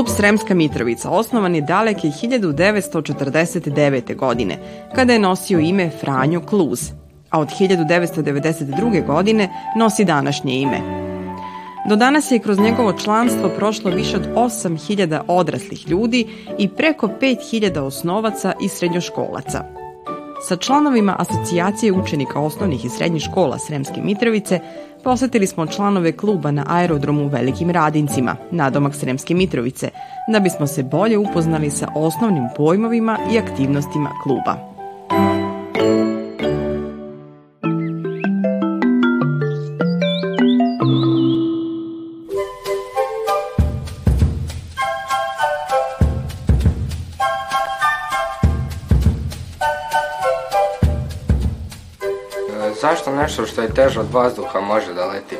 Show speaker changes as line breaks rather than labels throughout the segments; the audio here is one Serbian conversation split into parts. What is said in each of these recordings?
Aeroklub Sremska Mitrovica osnovan je daleke 1949. godine, kada je nosio ime Franjo Kluz, a od 1992. godine nosi današnje ime. Do danas je kroz njegovo članstvo prošlo više od 8000 odraslih ljudi i preko 5000 osnovaca i srednjoškolaca. Sa članovima Asocijacije učenika osnovnih i srednjih škola Sremske Mitrovice Posetili smo članove kluba na aerodromu u Velikim Radincima, nadomak Sremske Mitrovice, da bismo se bolje upoznali sa osnovnim pojmovima i aktivnostima kluba.
Što je teže od vazduha može da leti?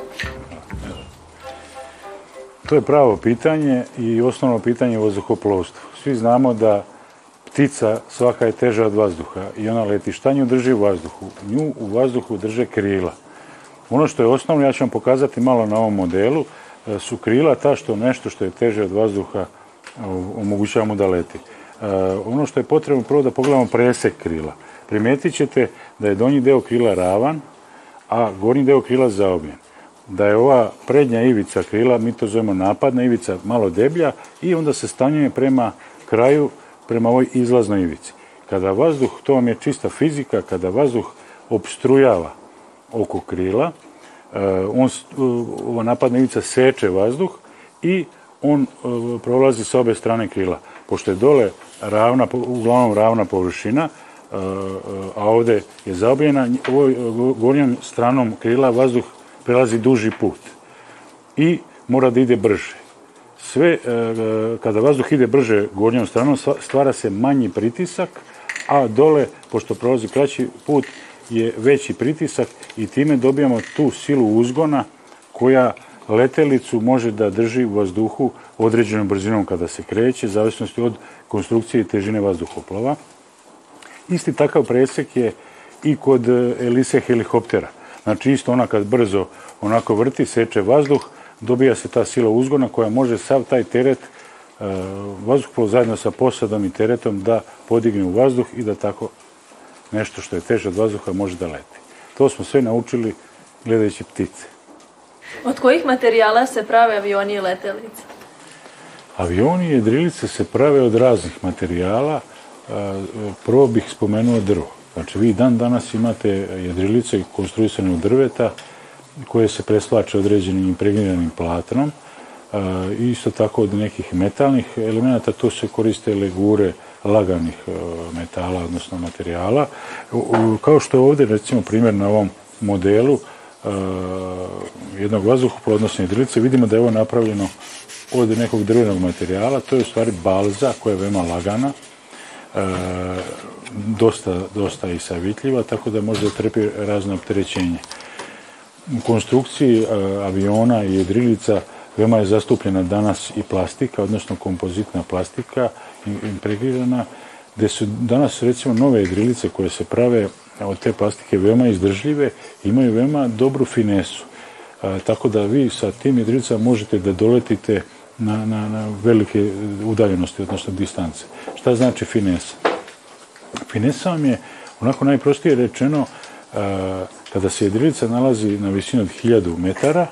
To je pravo pitanje i osnovno pitanje u vazduhoplovstvu. Svi znamo da ptica svaka je teža od vazduha i ona leti. Šta nju drži u vazduhu? Nju u vazduhu drže krila. Ono što je osnovno, ja ću vam pokazati malo na ovom modelu, e, su krila ta što nešto što je teže od vazduha omogućava mu da leti. E, ono što je potrebno prvo da pogledamo presek krila primetit ćete da je donji deo krila ravan, a gornji deo krila zaobljen. Da je ova prednja ivica krila, mi to zovemo napadna ivica, malo deblja i onda se stanjuje prema kraju, prema ovoj izlaznoj ivici. Kada vazduh, to vam je čista fizika, kada vazduh obstrujava oko krila, eh, on, ova napadna ivica seče vazduh i on eh, prolazi sa obe strane krila. Pošto je dole ravna, uglavnom ravna površina, a ovde je zaobljena, ovoj gornjom stranom krila vazduh prelazi duži put i mora da ide brže. Sve, e, kada vazduh ide brže gornjom stranom, stvara se manji pritisak, a dole, pošto prolazi kraći put, je veći pritisak i time dobijamo tu silu uzgona koja letelicu može da drži u vazduhu određenom brzinom kada se kreće, zavisnosti od konstrukcije i težine vazduhoplova. Isti takav presek je i kod e, elise helikoptera. Znači isto ona kad brzo onako vrti, seče vazduh, dobija se ta sila uzgona koja može sav taj teret e, vazduhoplov zajedno sa posadom i teretom da podigne u vazduh i da tako nešto što je teže od vazduha može da leti. To smo sve naučili gledajući ptice.
Od kojih materijala se prave avioni i letelice?
Avioni i jedrilice se prave od raznih materijala, prvo bih spomenuo drvo. Znači, vi dan danas imate jedrilice konstruisane od drveta koje se preslače određenim impregniranim platnom. Isto tako od nekih metalnih elemenata, to se koriste legure laganih metala, odnosno materijala. Kao što je ovde, recimo, primjer na ovom modelu jednog vazduhoplova, odnosno jedrilice, vidimo da je ovo napravljeno od nekog drvenog materijala. To je u stvari balza koja je veoma lagana, E, dosta, dosta i savitljiva, tako da može da trpi razne opterećenje. U konstrukciji e, aviona i jedrilica veoma je zastupljena danas i plastika, odnosno kompozitna plastika impregrirana, gde su danas recimo nove jedrilice koje se prave od te plastike veoma izdržljive, imaju veoma dobru finesu. E, tako da vi sa tim jedrilicama možete da doletite na, na, na velike udaljenosti, odnosno distance. Šta znači finesa? Finesa vam je, onako najprostije rečeno, kada se jedrilica nalazi na visini od 1000 metara,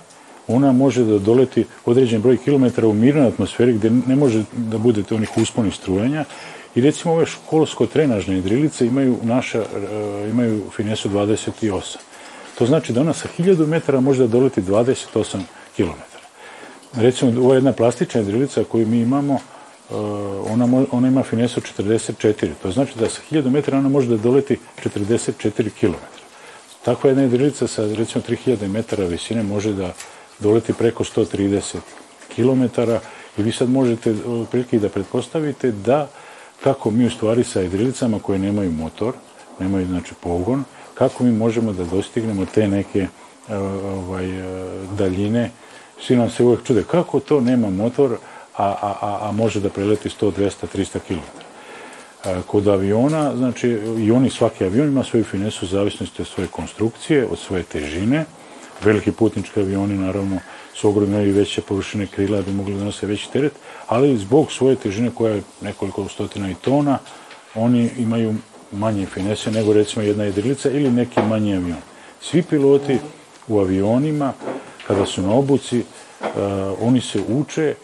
ona može da doleti određen broj kilometara u mirnoj atmosferi gde ne može da budete onih usponih strujanja i recimo ove školsko-trenažne jedrilice imaju, naša, imaju finesu 28. To znači da ona sa 1000 metara može da doleti 28 kilometara recimo, ova jedna plastična jedrilica koju mi imamo, ona, ona ima finesu 44. To znači da sa 1000 metara ona može da doleti 44 km. Takva jedna jedrilica sa recimo 3000 metara visine može da doleti preko 130 km i vi sad možete prilike da pretpostavite da kako mi u stvari sa jedrilicama koje nemaju motor, nemaju znači pogon, kako mi možemo da dostignemo te neke uh, ovaj, uh, daljine Svi nam se uvek čude kako to nema motor, a, a, a, može da preleti 100, 200, 300 km. Kod aviona, znači, i oni, svaki avion ima svoju finesu zavisnosti od svoje konstrukcije, od svoje težine, veliki putnički avioni naravno su ogromne i veće površine krila bi mogli da nose veći teret, ali zbog svoje težine koja je nekoliko stotina i tona, oni imaju manje finese nego recimo jedna jedrilica ili neki manji avion. Svi piloti u avionima, kada su na obuci, uh, oni se uče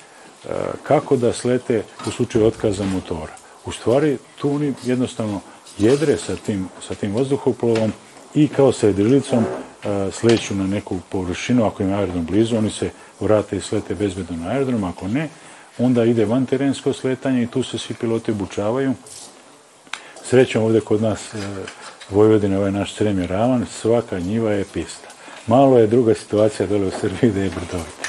kako da slete u slučaju otkaza motora. U stvari, tu oni jednostavno jedre sa tim, sa tim vazduhoplovom i kao sa jedrilicom uh, sleću na neku površinu, ako im je aerodrom blizu, oni se vrate i slete bezbedno na aerodrom, ako ne, onda ide van terensko sletanje i tu se svi piloti obučavaju. Srećom ovde kod nas e, Vojvodine, ovaj naš Srem je ravan, svaka njiva je pista. Malo je druga situacija dole u Srbiji da je brdovita.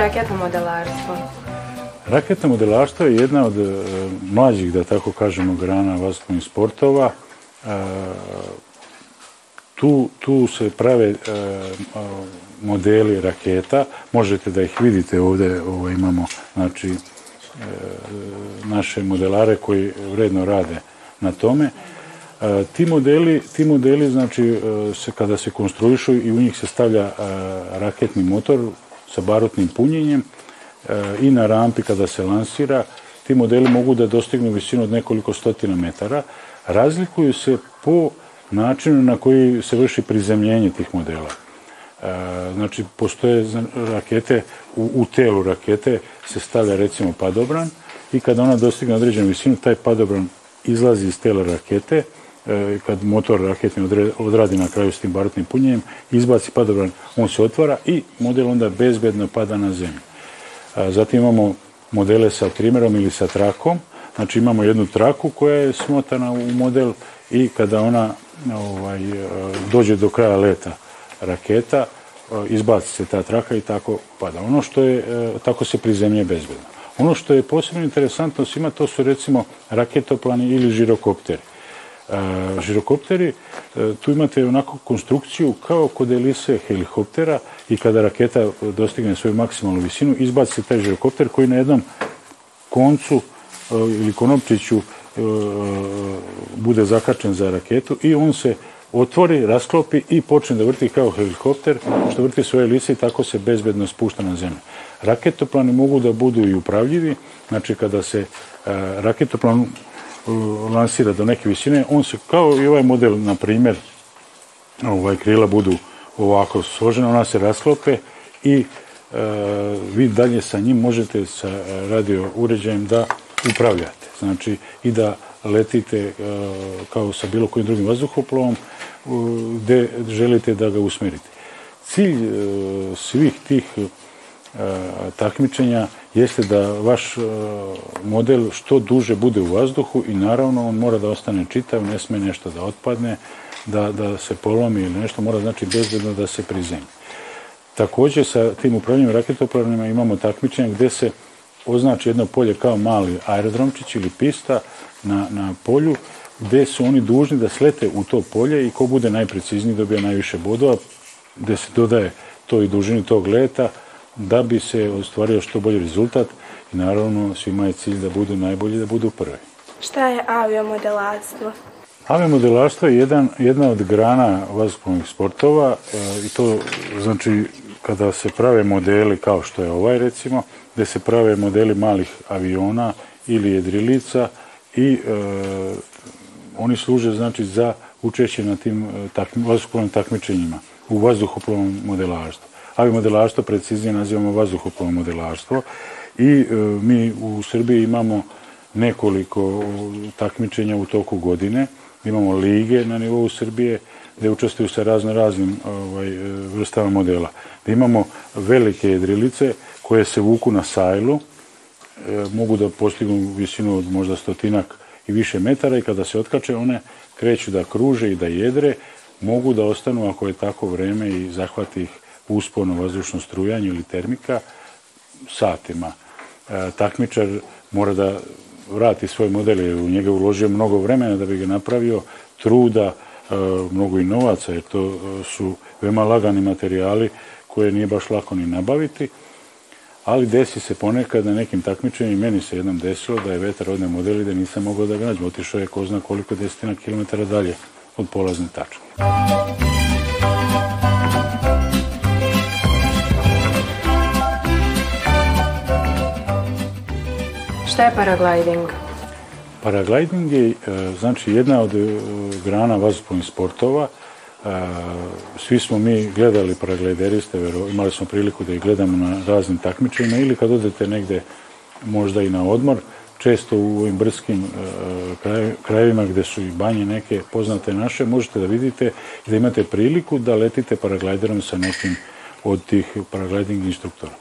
Raketno modelarstvo?
Raketno modelarstvo je jedna od e, mlađih, da tako kažemo, grana vazdušnih sportova. E, tu, tu se prave e, modeli raketa, možete da ih vidite ovde, ovo imamo, znači, naše modelare koji vredno rade na tome. Ti modeli, ti modeli znači, se, kada se konstruišu i u njih se stavlja raketni motor sa barutnim punjenjem e, i na rampi kada se lansira, ti modeli mogu da dostignu visinu od nekoliko stotina metara. Razlikuju se po načinu na koji se vrši prizemljenje tih modela. E, znači, postoje rakete, u, u telu rakete se stavlja recimo padobran i kada ona dostigne određenu visinu, taj padobran izlazi iz tela rakete, kad motor raketni odradi na kraju s tim barutnim punjenjem, izbaci padobran, on se otvara i model onda bezbedno pada na zemlju. Zatim imamo modele sa trimerom ili sa trakom. Znači imamo jednu traku koja je smotana u model i kada ona ovaj, e, dođe do kraja leta raketa, e, izbaci se ta traka i tako pada. Ono što je, e, tako se prizemlje bezbedno. Ono što je posebno interesantno svima, to su recimo raketoplani ili žirokopteri. E, žirokopteri, e, tu imate onako konstrukciju kao kod elise helikoptera i kada raketa dostigne svoju maksimalnu visinu, izbaci se taj žirokopter koji na jednom koncu e, ili konopčiću bude zakačen za raketu i on se otvori, rasklopi i počne da vrti kao helikopter, što vrti svoje lice i tako se bezbedno spušta na zemlju. Raketoplani mogu da budu i upravljivi, znači kada se raketoplan lansira do neke visine, on se kao i ovaj model, na primjer, ovaj, krila budu ovako složena, ona se rasklope i e, vi dalje sa njim možete sa e, radio uređajem da upravljate. Znači i da letite e, kao sa bilo kojim drugim vazduhoplovom gde želite da ga usmerite. Cilj e, svih tih takmičenja jeste da vaš e, model što duže bude u vazduhu i naravno on mora da ostane čitav, ne sme nešto da otpadne, da, da se polomi ili nešto, mora znači bezbedno da se prizemlji. Takođe sa tim upravljanjem raketoplanima imamo takmičenja gde se označi jedno polje kao mali aerodromčić ili pista na, na polju gde su oni dužni da slete u to polje i ko bude najprecizniji dobija najviše bodova, gde se dodaje to i dužini tog leta da bi se ostvario što bolji rezultat i naravno svima je cilj da budu najbolji, da budu prvi.
Šta je aviomodelarstvo?
Aviomodelarstvo je jedan, jedna od grana vazdušnih sportova e, i to znači kada se prave modeli kao što je ovaj recimo, gde se prave modeli malih aviona ili jedrilica i e, oni služe znači za učešće na tim e, takmi, vazduhoplovnim takmičenjima u vazduhoplovnom modelarstvu. Aviomodelarstvo preciznije nazivamo vazduhoplovno modelarstvo i e, mi u Srbiji imamo nekoliko takmičenja u toku godine. Imamo lige na nivou Srbije gde učestvuju sa razno raznim ovaj, e, vrstama modela. Da imamo velike jedrilice koje se vuku na sajlu, e, mogu da postignu visinu od možda stotinak i više metara i kada se otkače one kreću da kruže i da jedre, mogu da ostanu ako je tako vreme i zahvati ih uspono vazdušno strujanje ili termika satima. E, takmičar mora da vrati svoj model jer u njega uložio mnogo vremena da bi ga napravio, truda, e, mnogo i novaca jer to e, su veoma lagani materijali koje nije baš lako ni nabaviti ali desi se ponekad na nekim takmičenjima, meni se jednom desilo da je vetar odne model i da nisam mogao da ga nađem. Otišao je ko zna koliko desetina kilometara dalje od polazne tačke.
Šta je paragliding?
Paragliding je e, znači jedna od e, grana vazdušnih sportova. E, Svi smo mi gledali paraglideriste, vero- imali smo priliku da ih gledamo na raznim takmičenjima ili kad odete negde možda i na odmor, često u ovim brskim kraj- krajevima gde su i banje neke poznate naše, možete da vidite i da imate priliku da letite paragliderom sa nekim od tih paragliding instruktora.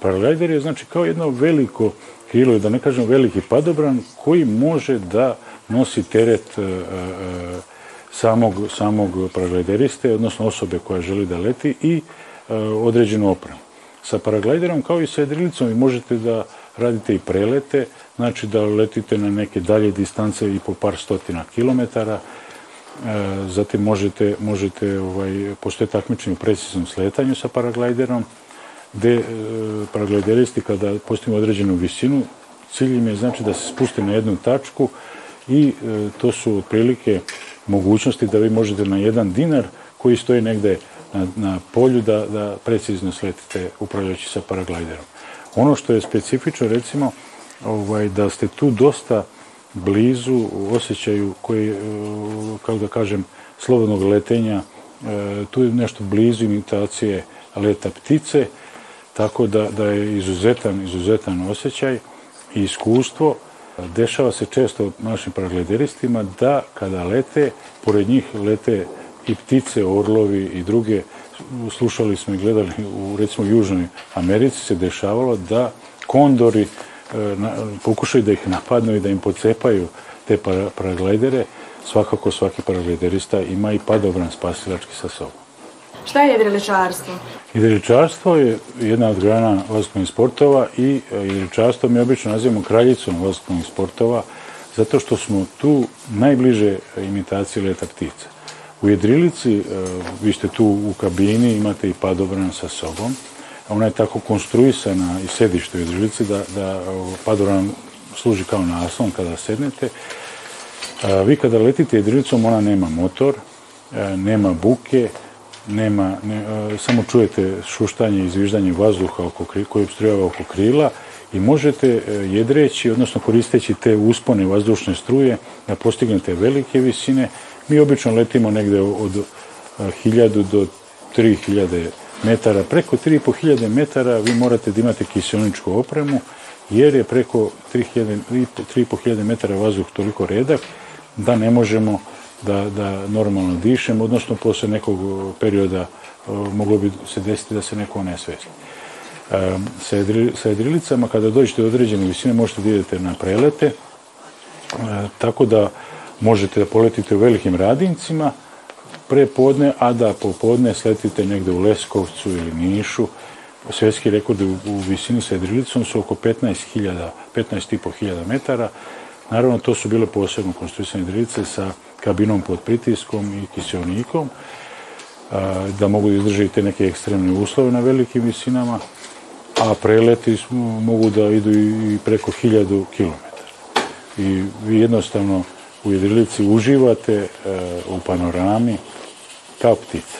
Paraglider je znači kao jedno veliko krilo, da ne kažem veliki padobran, koji može da nosi teret e, e, samog, samog paraglideriste, odnosno osobe koja želi da leti i e, određenu opremu. Sa paragliderom kao i sa jedrilicom vi možete da radite i prelete, znači da letite na neke dalje distance i po par stotina kilometara, E, zatim možete, možete ovaj, postoje takmičenje u preciznom sletanju sa paragliderom, gde e, paraglideristi kada postignu određenu visinu, cilj im je znači da se spuste na jednu tačku i e, to su otprilike mogućnosti da vi možete na jedan dinar koji stoji negde na, na polju da, da precizno sletite upravljajući sa paragliderom. Ono što je specifično recimo ovaj, da ste tu dosta blizu osjećaju koji, e, kako da kažem, slobodnog letenja, tu je nešto blizu imitacije leta ptice, tako da, da je izuzetan, izuzetan osjećaj i iskustvo. Dešava se često našim paraglideristima da kada lete, pored njih lete i ptice, orlovi i druge. Slušali smo i gledali u recimo Južnoj Americi se dešavalo da kondori e, na, pokušaju da ih napadnu i da im pocepaju te para, paraglidere. Svakako svaki paragliderista ima i padobran spasilački sa sobom.
Šta je jedriličarstvo?
Jedriličarstvo je jedna od grana vazdušnih sportova i e, jedriličarstvo mi obično nazivamo kraljicom vazdušnih sportova zato što smo tu najbliže imitaciji leta ptica. U jedrilici, e, vi ste tu u kabini, imate i padobran sa sobom, ona je tako konstruisana i sedište u jedrilici da, da o, padobran služi kao naslon kada sednete. A, Vi kada letite jedrilicom, ona nema motor, e, nema buke, nema, ne, e, samo čujete šuštanje i zviždanje vazduha oko, koji obstrujava oko krila i možete e, jedreći, odnosno koristeći te uspone vazdušne struje da postignete velike visine. Mi obično letimo negde od e, 1000 do 3000 metara. Preko 3500 metara vi morate da imate kiseoničku opremu, jer je preko 3000 3500 metara vazduh toliko redak da ne možemo da, da normalno dišemo, odnosno posle nekog perioda e, moglo bi se desiti da se neko onesvesti. E, sa, sa jedrilicama, kada dođete do određene visine, možete da idete na prelete, e, tako da možete da poletite u velikim radincima pre podne, a da popodne sletite negde u Leskovcu ili Nišu. Svetski rekordi u, u visini sa jedrilicom su oko 15.000, 15.500 metara. Naravno, to su bile posebno konstruisane jedrilice sa kabinom pod pritiskom i kiseonikom, a, da mogu da izdržati te neke ekstremne uslove na velikim visinama, a preleti su- mogu da idu i preko 1000 km. I vi jednostavno u jedrilici uživate e, u panorami kao ptice.